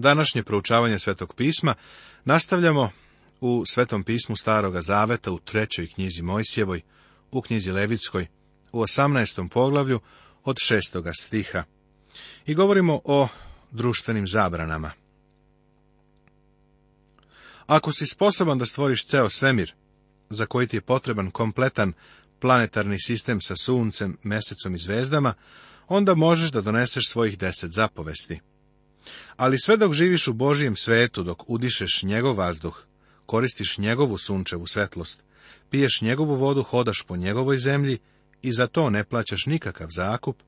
Današnje proučavanje Svetog pisma nastavljamo u Svetom pismu Staroga Zaveta u trećoj knjizi Mojsjevoj, u knjizi Levitskoj, u osamnaestom poglavlju od šestoga stiha. I govorimo o društvenim zabranama. Ako si sposoban da stvoriš ceo svemir, za koji ti je potreban kompletan planetarni sistem sa suncem, mesecom i zvezdama, onda možeš da doneseš svojih deset zapovesti. Ali sve dok živiš u Božijem svetu, dok udišeš njegov vazduh, koristiš njegovu sunčevu svetlost, piješ njegovu vodu, hodaš po njegovoj zemlji i za to ne plaćaš nikakav zakup,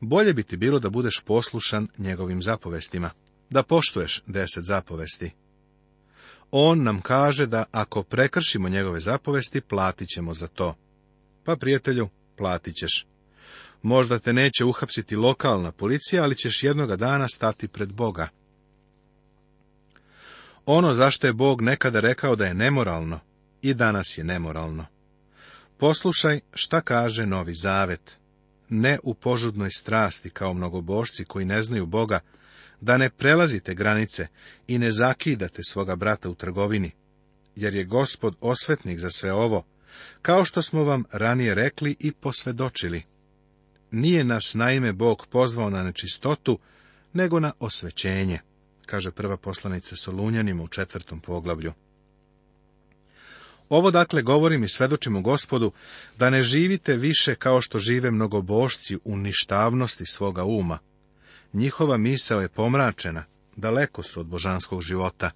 bolje bi ti bilo da budeš poslušan njegovim zapovestima, da poštuješ deset zapovesti. On nam kaže da ako prekršimo njegove zapovesti, platit ćemo za to. Pa, prijatelju, platit ćeš. Možda te neće uhapsiti lokalna policija, ali ćeš jednoga dana stati pred Boga. Ono zašto je Bog nekada rekao da je nemoralno, i danas je nemoralno. Poslušaj šta kaže Novi Zavet. Ne u požudnoj strasti kao mnogobošci koji ne znaju Boga, da ne prelazite granice i ne zakidate svoga brata u trgovini, jer je gospod osvetnik za sve ovo, kao što smo vam ranije rekli i posvedočili. Nije nas naime Bog pozvao na nečistotu, nego na osvećenje, kaže prva poslanica Solunjanima u četvrtom poglavlju. Ovo dakle govorim i svedočim u gospodu, da ne živite više kao što žive mnogobošci u ništavnosti svoga uma. Njihova misao je pomračena, daleko su od božanskog života,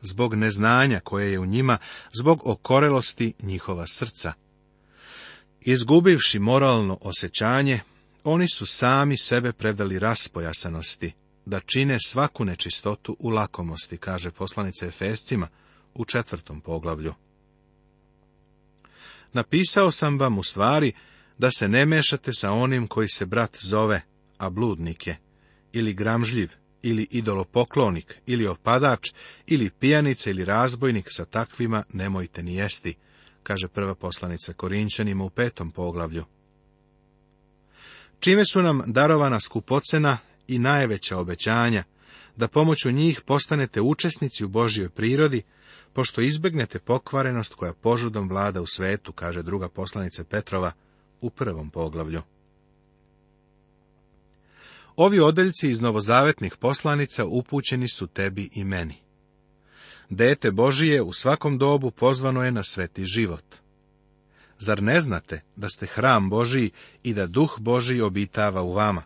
zbog neznanja koje je u njima, zbog okorelosti njihova srca. Izgubivši moralno osjećanje, oni su sami sebe predali raspojasanosti, da čine svaku nečistotu u lakomosti, kaže poslanica Efescima u četvrtom poglavlju. Napisao sam vam u stvari da se ne mešate sa onim koji se brat zove, a bludnik je, ili gramžljiv, ili idolopoklonik, ili opadač, ili pijanica, ili razbojnik, sa takvima nemojte ni jesti, kaže prva poslanica Korinčanima u petom poglavlju. Čime su nam darovana skupocena i najveća obećanja, da pomoću njih postanete učesnici u Božjoj prirodi, pošto izbegnete pokvarenost koja požudom vlada u svetu, kaže druga poslanica Petrova u prvom poglavlju. Ovi odeljci iz novozavetnih poslanica upućeni su tebi i meni. Dete Božije u svakom dobu pozvano je na sveti život. Zar ne znate da ste hram Božiji i da duh Božiji obitava u vama?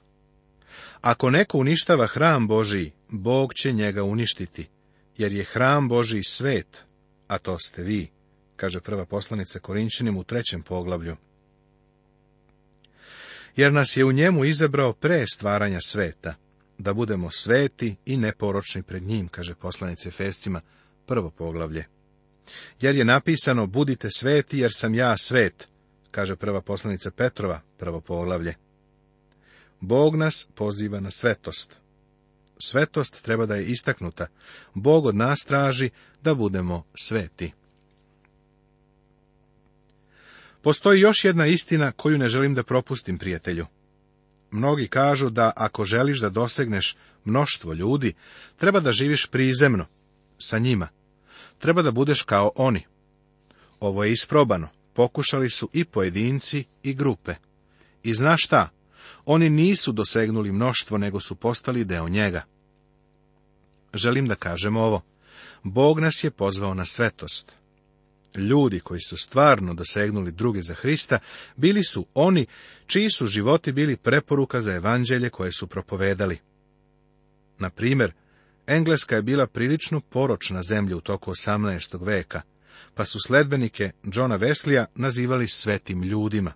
Ako neko uništava hram Božiji, Bog će njega uništiti, jer je hram Božiji svet, a to ste vi, kaže prva poslanica Korinčinim u trećem poglavlju. Jer nas je u njemu izabrao pre stvaranja sveta, da budemo sveti i neporočni pred njim, kaže poslanice Fescima, prvo poglavlje. Jer je napisano, budite sveti, jer sam ja svet, kaže prva poslanica Petrova, prvo poglavlje. Bog nas poziva na svetost. Svetost treba da je istaknuta. Bog od nas traži da budemo sveti. Postoji još jedna istina koju ne želim da propustim, prijatelju. Mnogi kažu da ako želiš da dosegneš mnoštvo ljudi, treba da živiš prizemno, sa njima. Treba da budeš kao oni. Ovo je isprobano. Pokušali su i pojedinci i grupe. I znaš šta? Oni nisu dosegnuli mnoštvo, nego su postali deo njega. Želim da kažem ovo. Bog nas je pozvao na svetost. Ljudi koji su stvarno dosegnuli druge za Hrista, bili su oni čiji su životi bili preporuka za evanđelje koje su propovedali. Na Engleska je bila prilično poročna zemlja u toku 18. veka, pa su sledbenike Johna Veslija nazivali svetim ljudima.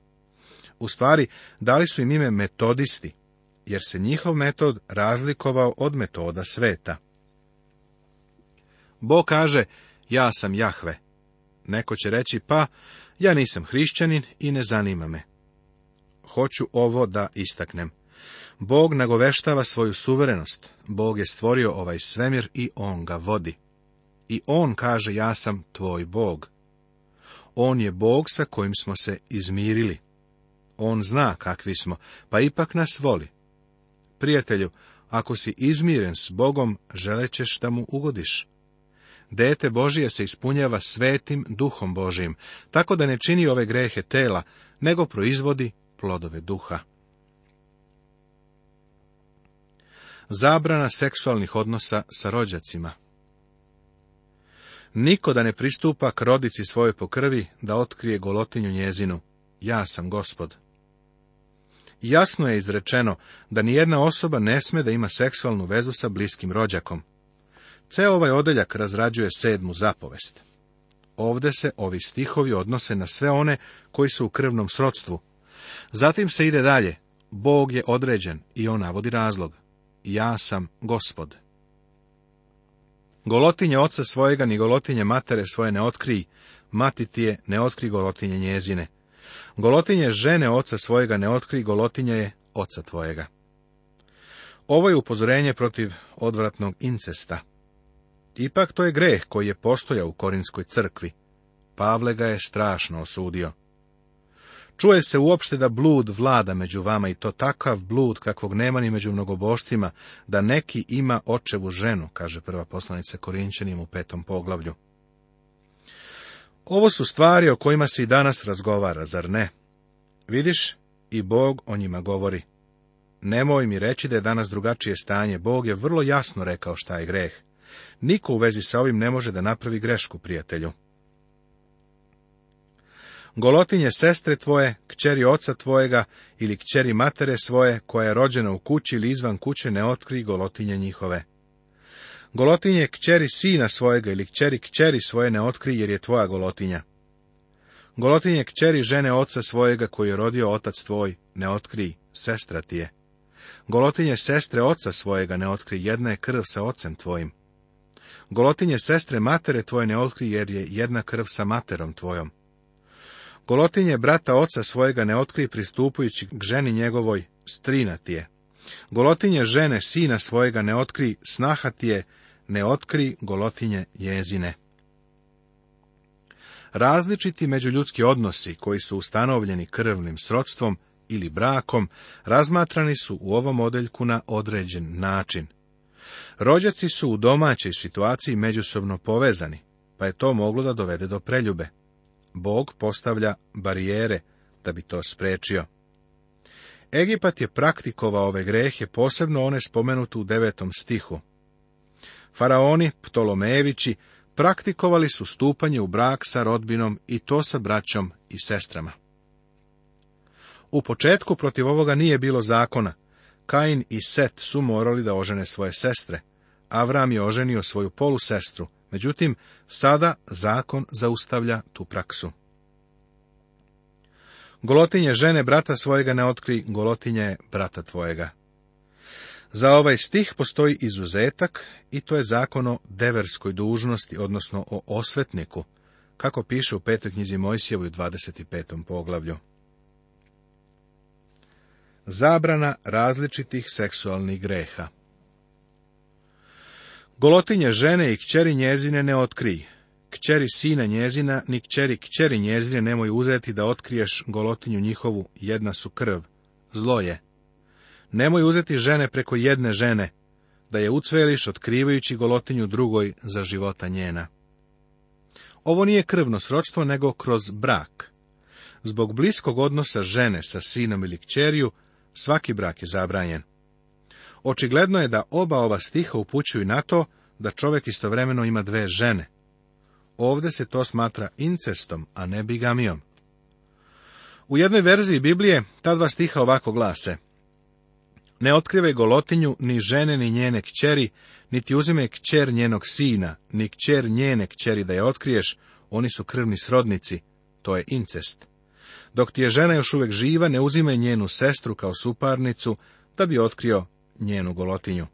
U stvari, dali su im ime metodisti, jer se njihov metod razlikovao od metoda sveta. Bo kaže, ja sam Jahve. Neko će reći, pa, ja nisam hrišćanin i ne zanima me. Hoću ovo da istaknem. Bog nagoveštava svoju suverenost. Bog je stvorio ovaj svemir i on ga vodi. I on kaže ja sam tvoj Bog. On je Bog sa kojim smo se izmirili. On zna kakvi smo, pa ipak nas voli. Prijatelju, ako si izmiren s Bogom, želećeš da mu ugodiš. Dete Božije se ispunjava svetim duhom Božijim, tako da ne čini ove grehe tela, nego proizvodi plodove duha. zabrana seksualnih odnosa sa rođacima. Niko da ne pristupa k rodici svoje po krvi, da otkrije golotinju njezinu. Ja sam gospod. Jasno je izrečeno da nijedna osoba ne sme da ima seksualnu vezu sa bliskim rođakom. Ceo ovaj odeljak razrađuje sedmu zapovest. Ovde se ovi stihovi odnose na sve one koji su u krvnom srodstvu. Zatim se ide dalje. Bog je određen i on navodi razlog ja sam gospod. Golotinje oca svojega, ni golotinje matere svoje ne otkrij, mati ti je ne otkri golotinje njezine. Golotinje žene oca svojega ne otkri, golotinje je oca tvojega. Ovo je upozorenje protiv odvratnog incesta. Ipak to je greh koji je postojao u Korinskoj crkvi. Pavle ga je strašno osudio. Čuje se uopšte da blud vlada među vama i to takav blud kakvog nema ni među mnogobošcima, da neki ima očevu ženu, kaže prva poslanica Korinčanim u petom poglavlju. Ovo su stvari o kojima se i danas razgovara, zar ne? Vidiš, i Bog o njima govori. Nemoj mi reći da je danas drugačije stanje, Bog je vrlo jasno rekao šta je greh. Niko u vezi sa ovim ne može da napravi grešku, prijatelju golotinje sestre tvoje, kćeri oca tvojega ili kćeri matere svoje, koja je rođena u kući ili izvan kuće, ne otkri golotinje njihove. Golotinje kćeri sina svojega ili kćeri kćeri svoje ne otkri, jer je tvoja golotinja. Golotinje kćeri žene oca svojega koji je rodio otac tvoj, ne otkri, sestra ti je. Golotinje sestre oca svojega ne otkri, jedna je krv sa ocem tvojim. Golotinje sestre matere tvoje ne otkri, jer je jedna krv sa materom tvojom. Golotinje brata oca svojega ne otkri pristupujući k ženi njegovoj, strina je. Golotinje žene sina svojega ne otkri, snaha je, ne otkri golotinje jezine. Različiti međuljudski odnosi koji su ustanovljeni krvnim srodstvom ili brakom razmatrani su u ovom odeljku na određen način. Rođaci su u domaćoj situaciji međusobno povezani, pa je to moglo da dovede do preljube. Bog postavlja barijere da bi to sprečio. Egipat je praktikovao ove grehe, posebno one spomenute u devetom stihu. Faraoni, Ptolomejevići, praktikovali su stupanje u brak sa rodbinom i to sa braćom i sestrama. U početku protiv ovoga nije bilo zakona. Kain i Set su morali da ožene svoje sestre. Avram je oženio svoju polusestru, Međutim, sada zakon zaustavlja tu praksu. Golotinje žene brata svojega ne otkri, golotinje je brata tvojega. Za ovaj stih postoji izuzetak i to je zakon o deverskoj dužnosti, odnosno o osvetniku, kako piše u petoj knjizi Mojsijevu u 25. poglavlju. Zabrana različitih seksualnih greha Golotinje žene i kćeri njezine ne otkrij. Kćeri sina njezina, ni kćeri kćeri njezine nemoj uzeti da otkriješ golotinju njihovu, jedna su krv. Zlo je. Nemoj uzeti žene preko jedne žene, da je ucveliš otkrivajući golotinju drugoj za života njena. Ovo nije krvno sročstvo, nego kroz brak. Zbog bliskog odnosa žene sa sinom ili kćeriju, svaki brak je zabranjen. Očigledno je da oba ova stiha upućuju na to da čovjek istovremeno ima dve žene. Ovdje se to smatra incestom, a ne bigamijom. U jednoj verziji Biblije ta dva stiha ovako glase. Ne otkrivaj golotinju ni žene ni njene kćeri, niti uzime kćer njenog sina, ni kćer njene kćeri da je otkriješ, oni su krvni srodnici, to je incest. Dok ti je žena još uvijek živa, ne uzime njenu sestru kao suparnicu, da bi otkrio njenu golotinju.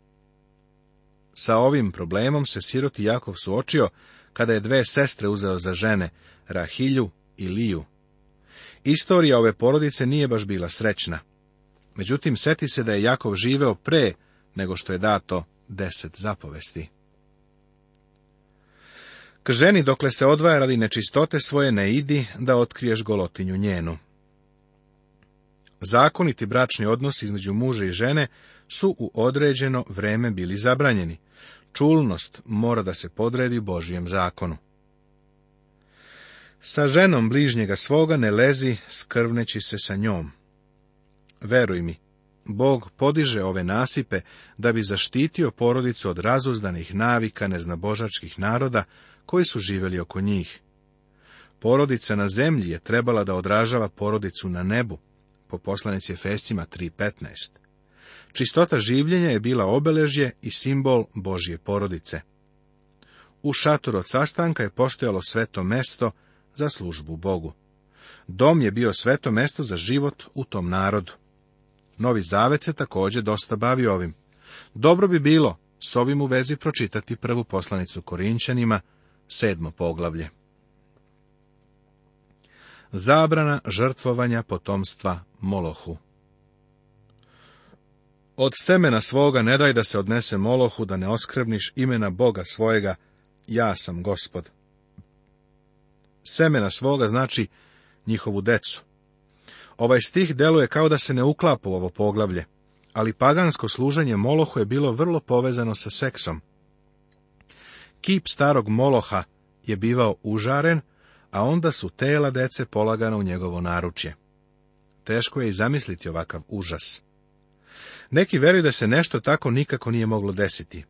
Sa ovim problemom se siroti Jakov suočio kada je dve sestre uzeo za žene, Rahilju i Liju. Istorija ove porodice nije baš bila srećna. Međutim, seti se da je Jakov živeo pre nego što je dato deset zapovesti. K ženi dokle se odvaja radi nečistote svoje ne idi da otkriješ golotinju njenu. Zakoniti bračni odnos između muže i žene su u određeno vreme bili zabranjeni. Čulnost mora da se podredi Božijem zakonu. Sa ženom bližnjega svoga ne lezi, skrvneći se sa njom. Veruj mi, Bog podiže ove nasipe da bi zaštitio porodicu od razuzdanih navika neznabožačkih naroda koji su živjeli oko njih. Porodica na zemlji je trebala da odražava porodicu na nebu, po poslanici Efesima 3.15. Čistota življenja je bila obeležje i simbol Božje porodice. U šatoru od sastanka je postojalo sveto mesto za službu Bogu. Dom je bio sveto mesto za život u tom narodu. Novi Zavet se također dosta bavi ovim. Dobro bi bilo s ovim u vezi pročitati prvu poslanicu Korinčanima, sedmo poglavlje. Zabrana žrtvovanja potomstva Molohu od semena svoga ne daj da se odnese molohu, da ne oskrvniš imena Boga svojega, ja sam gospod. Semena svoga znači njihovu decu. Ovaj stih deluje kao da se ne uklapu u ovo poglavlje, ali pagansko služenje molohu je bilo vrlo povezano sa seksom. Kip starog moloha je bivao užaren, a onda su tela dece polagana u njegovo naručje. Teško je i zamisliti ovakav užas. Neki veruju da se nešto tako nikako nije moglo desiti.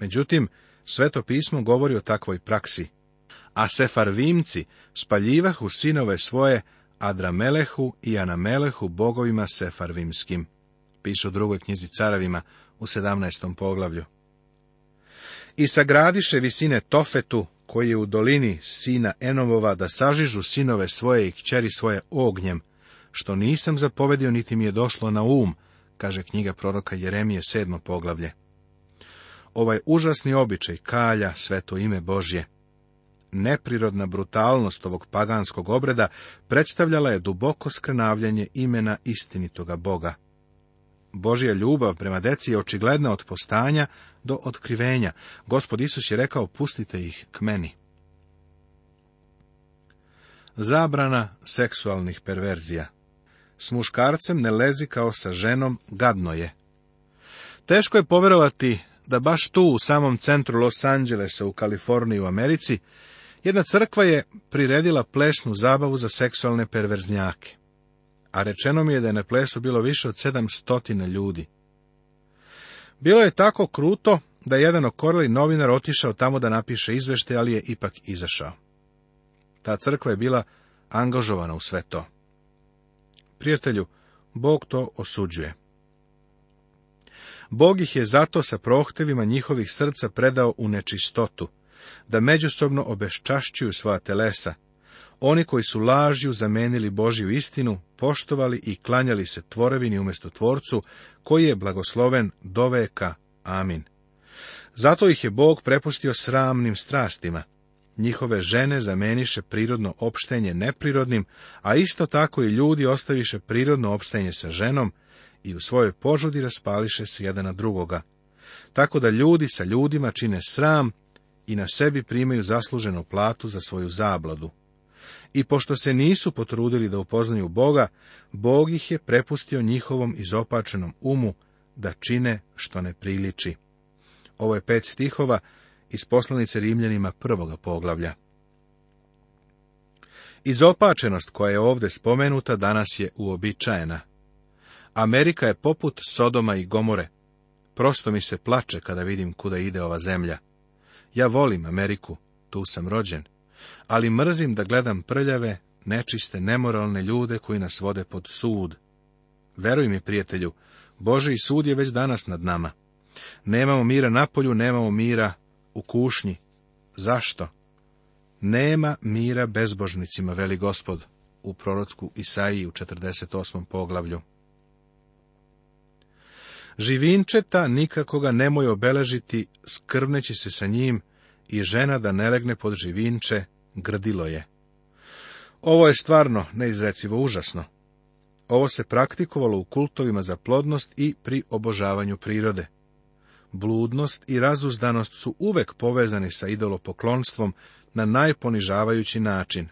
Međutim, sveto pismo govori o takvoj praksi. A sefarvimci spaljivahu sinove svoje Adramelehu i Anamelehu bogovima sefarvimskim. Piše u drugoj knjizi caravima u 17. poglavlju. I sagradiše visine Tofetu, koji je u dolini sina Enovova, da sažižu sinove svoje i kćeri svoje ognjem, što nisam zapovedio niti mi je došlo na um, kaže knjiga proroka Jeremije sedmo poglavlje. Ovaj užasni običaj kalja sveto ime Božje. Neprirodna brutalnost ovog paganskog obreda predstavljala je duboko skrenavljanje imena istinitoga Boga. Božja ljubav prema deci je očigledna od postanja do otkrivenja. Gospod Isus je rekao, pustite ih k meni. Zabrana seksualnih perverzija s muškarcem ne lezi kao sa ženom, gadno je. Teško je poverovati da baš tu, u samom centru Los Angelesa u Kaliforniji u Americi, jedna crkva je priredila plesnu zabavu za seksualne perverznjake. A rečeno mi je da je na plesu bilo više od 700 ljudi. Bilo je tako kruto da je jedan okorali novinar otišao tamo da napiše izvešte, ali je ipak izašao. Ta crkva je bila angažovana u sve to. Prijatelju, Bog to osuđuje. Bog ih je zato sa prohtevima njihovih srca predao u nečistotu, da međusobno obeščašćuju svoja telesa. Oni koji su lažju zamenili Božju istinu, poštovali i klanjali se tvorevini umjesto tvorcu, koji je blagosloven veka. Amin. Zato ih je Bog prepustio sramnim strastima, njihove žene zameniše prirodno opštenje neprirodnim, a isto tako i ljudi ostaviše prirodno opštenje sa ženom i u svojoj požudi raspališe s jedan na drugoga. Tako da ljudi sa ljudima čine sram i na sebi primaju zasluženu platu za svoju zabladu. I pošto se nisu potrudili da upoznaju Boga, Bog ih je prepustio njihovom izopačenom umu da čine što ne priliči. Ovo je pet stihova iz poslanice Rimljanima prvoga poglavlja. Izopačenost koja je ovdje spomenuta danas je uobičajena. Amerika je poput Sodoma i Gomore. Prosto mi se plače kada vidim kuda ide ova zemlja. Ja volim Ameriku, tu sam rođen, ali mrzim da gledam prljave, nečiste, nemoralne ljude koji nas vode pod sud. Veruj mi, prijatelju, Boži sud je već danas nad nama. Nemamo mira na polju, nemamo mira u kušnji. Zašto? Nema mira bezbožnicima, veli gospod, u prorotku Isaiji u 48. poglavlju. Živinčeta nikako ga nemoj obeležiti, skrvneći se sa njim i žena da ne legne pod živinče, grdilo je. Ovo je stvarno neizrecivo užasno. Ovo se praktikovalo u kultovima za plodnost i pri obožavanju prirode bludnost i razuzdanost su uvek povezani sa idolopoklonstvom na najponižavajući način.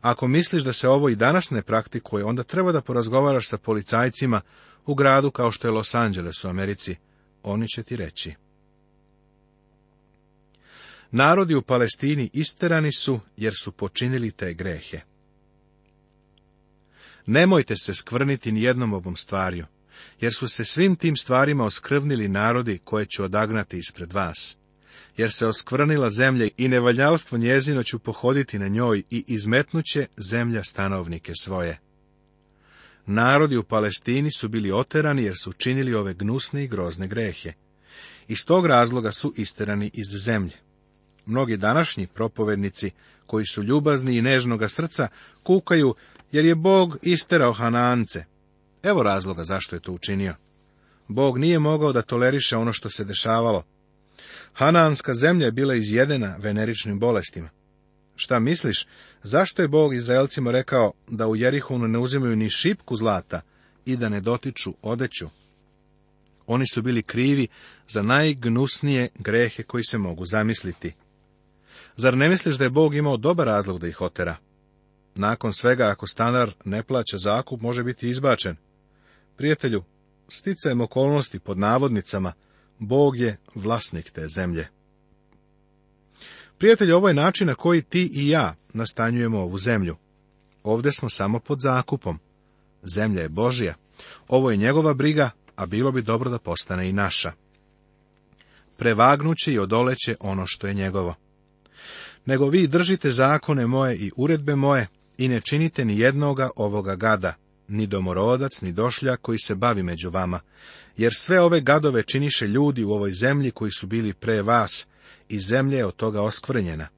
Ako misliš da se ovo i danas ne praktikuje, onda treba da porazgovaraš sa policajcima u gradu kao što je Los Angeles u Americi. Oni će ti reći. Narodi u Palestini isterani su, jer su počinili te grehe. Nemojte se skvrniti ni jednom ovom stvarju jer su se svim tim stvarima oskrvnili narodi koje ću odagnati ispred vas. Jer se oskvrnila zemlja i nevaljalstvo njezino ću pohoditi na njoj i izmetnuće zemlja stanovnike svoje. Narodi u Palestini su bili oterani jer su činili ove gnusne i grozne grehe. Iz tog razloga su isterani iz zemlje. Mnogi današnji propovednici, koji su ljubazni i nežnoga srca, kukaju jer je Bog isterao Hanance. Evo razloga zašto je to učinio. Bog nije mogao da toleriše ono što se dešavalo. Hananska zemlja je bila izjedena veneričnim bolestima. Šta misliš, zašto je Bog Izraelcima rekao da u Jerihonu ne uzimaju ni šipku zlata i da ne dotiču odeću? Oni su bili krivi za najgnusnije grehe koji se mogu zamisliti. Zar ne misliš da je Bog imao dobar razlog da ih otera? Nakon svega, ako stanar ne plaća zakup, može biti izbačen. Prijatelju, sticajem okolnosti pod navodnicama, Bog je vlasnik te zemlje. Prijatelj, ovo je način na koji ti i ja nastanjujemo ovu zemlju. Ovdje smo samo pod zakupom. Zemlja je Božija. Ovo je njegova briga, a bilo bi dobro da postane i naša. Prevagnući i odoleće ono što je njegovo. Nego vi držite zakone moje i uredbe moje i ne činite ni jednoga ovoga gada, ni domorodac, ni došlja koji se bavi među vama, jer sve ove gadove činiše ljudi u ovoj zemlji koji su bili pre vas, i zemlja je od toga oskvrnjena.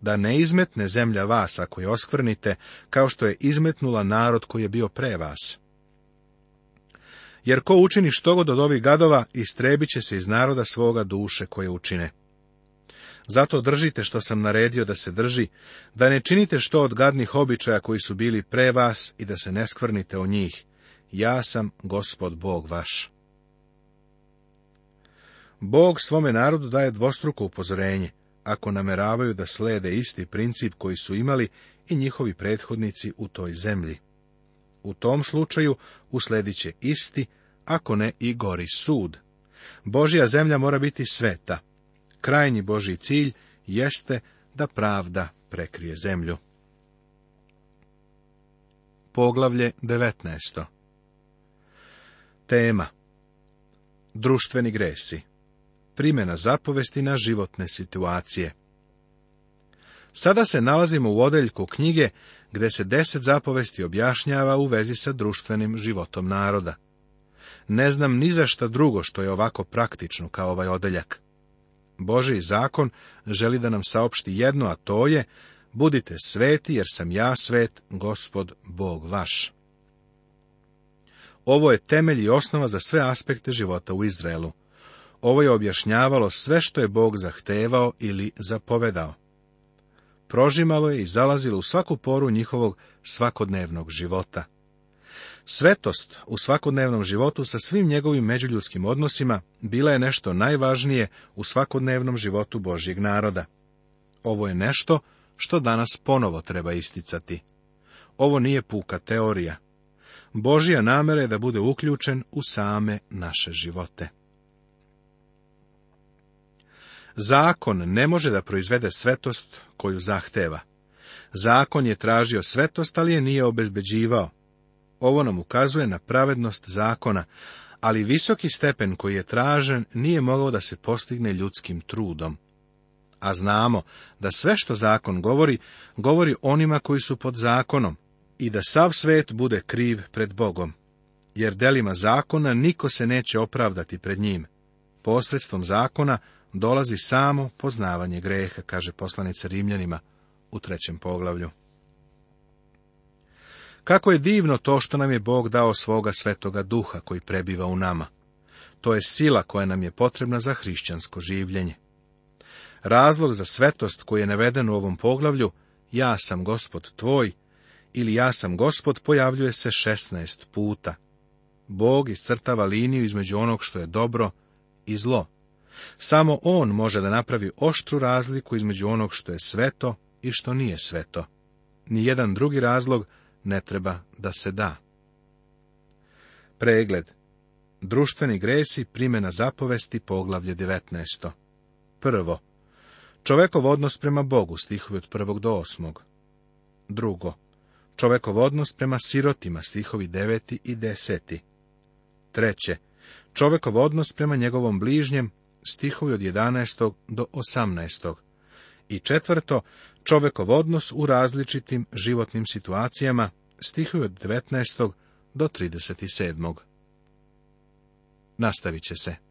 Da ne izmetne zemlja vas ako je oskvrnite, kao što je izmetnula narod koji je bio pre vas. Jer ko učini štogod od ovih gadova, istrebit će se iz naroda svoga duše koje učine. Zato držite što sam naredio da se drži, da ne činite što od gadnih običaja koji su bili pre vas i da se ne skvrnite o njih. Ja sam gospod Bog vaš. Bog svome narodu daje dvostruko upozorenje, ako nameravaju da slede isti princip koji su imali i njihovi prethodnici u toj zemlji. U tom slučaju usledit će isti, ako ne i gori sud. Božja zemlja mora biti sveta, Krajnji Boži cilj jeste da pravda prekrije zemlju. Poglavlje 19. Tema Društveni gresi Primjena zapovesti na životne situacije Sada se nalazimo u odeljku knjige gdje se deset zapovesti objašnjava u vezi sa društvenim životom naroda. Ne znam ni za šta drugo što je ovako praktično kao ovaj odeljak. Boži zakon želi da nam saopšti jedno, a to je budite sveti jer sam ja svet, gospod Bog vaš. Ovo je temelj i osnova za sve aspekte života u Izraelu. Ovo je objašnjavalo sve što je Bog zahtevao ili zapovedao. Prožimalo je i zalazilo u svaku poru njihovog svakodnevnog života. Svetost u svakodnevnom životu sa svim njegovim međuljudskim odnosima bila je nešto najvažnije u svakodnevnom životu Božjeg naroda. Ovo je nešto što danas ponovo treba isticati. Ovo nije puka teorija. Božja namera je da bude uključen u same naše živote. Zakon ne može da proizvede svetost koju zahteva. Zakon je tražio svetost, ali je nije obezbeđivao. Ovo nam ukazuje na pravednost zakona, ali visoki stepen koji je tražen nije mogao da se postigne ljudskim trudom. A znamo da sve što zakon govori, govori onima koji su pod zakonom i da sav svet bude kriv pred Bogom, jer delima zakona niko se neće opravdati pred njim. Posredstvom zakona dolazi samo poznavanje greha, kaže poslanica Rimljanima u trećem poglavlju. Kako je divno to što nam je Bog dao svoga svetoga duha koji prebiva u nama. To je sila koja nam je potrebna za hrišćansko življenje. Razlog za svetost koji je naveden u ovom poglavlju, ja sam gospod tvoj, ili ja sam gospod pojavljuje se 16 puta. Bog iscrtava liniju između onog što je dobro i zlo. Samo on može da napravi oštru razliku između onog što je sveto i što nije sveto. Nijedan drugi razlog ne treba da se da. Pregled. Društveni gresi primjena zapovesti poglavlje 19. Prvo. Čovekov odnos prema Bogu stihovi od prvog do osmog. Drugo. Čovekov odnos prema sirotima stihovi 9. i 10. Treće. Čovekov odnos prema njegovom bližnjem stihovi od 11. do 18. I četvrto, čovekov odnos u različitim životnim situacijama, stihuje od 19. do 37. Nastavit će se.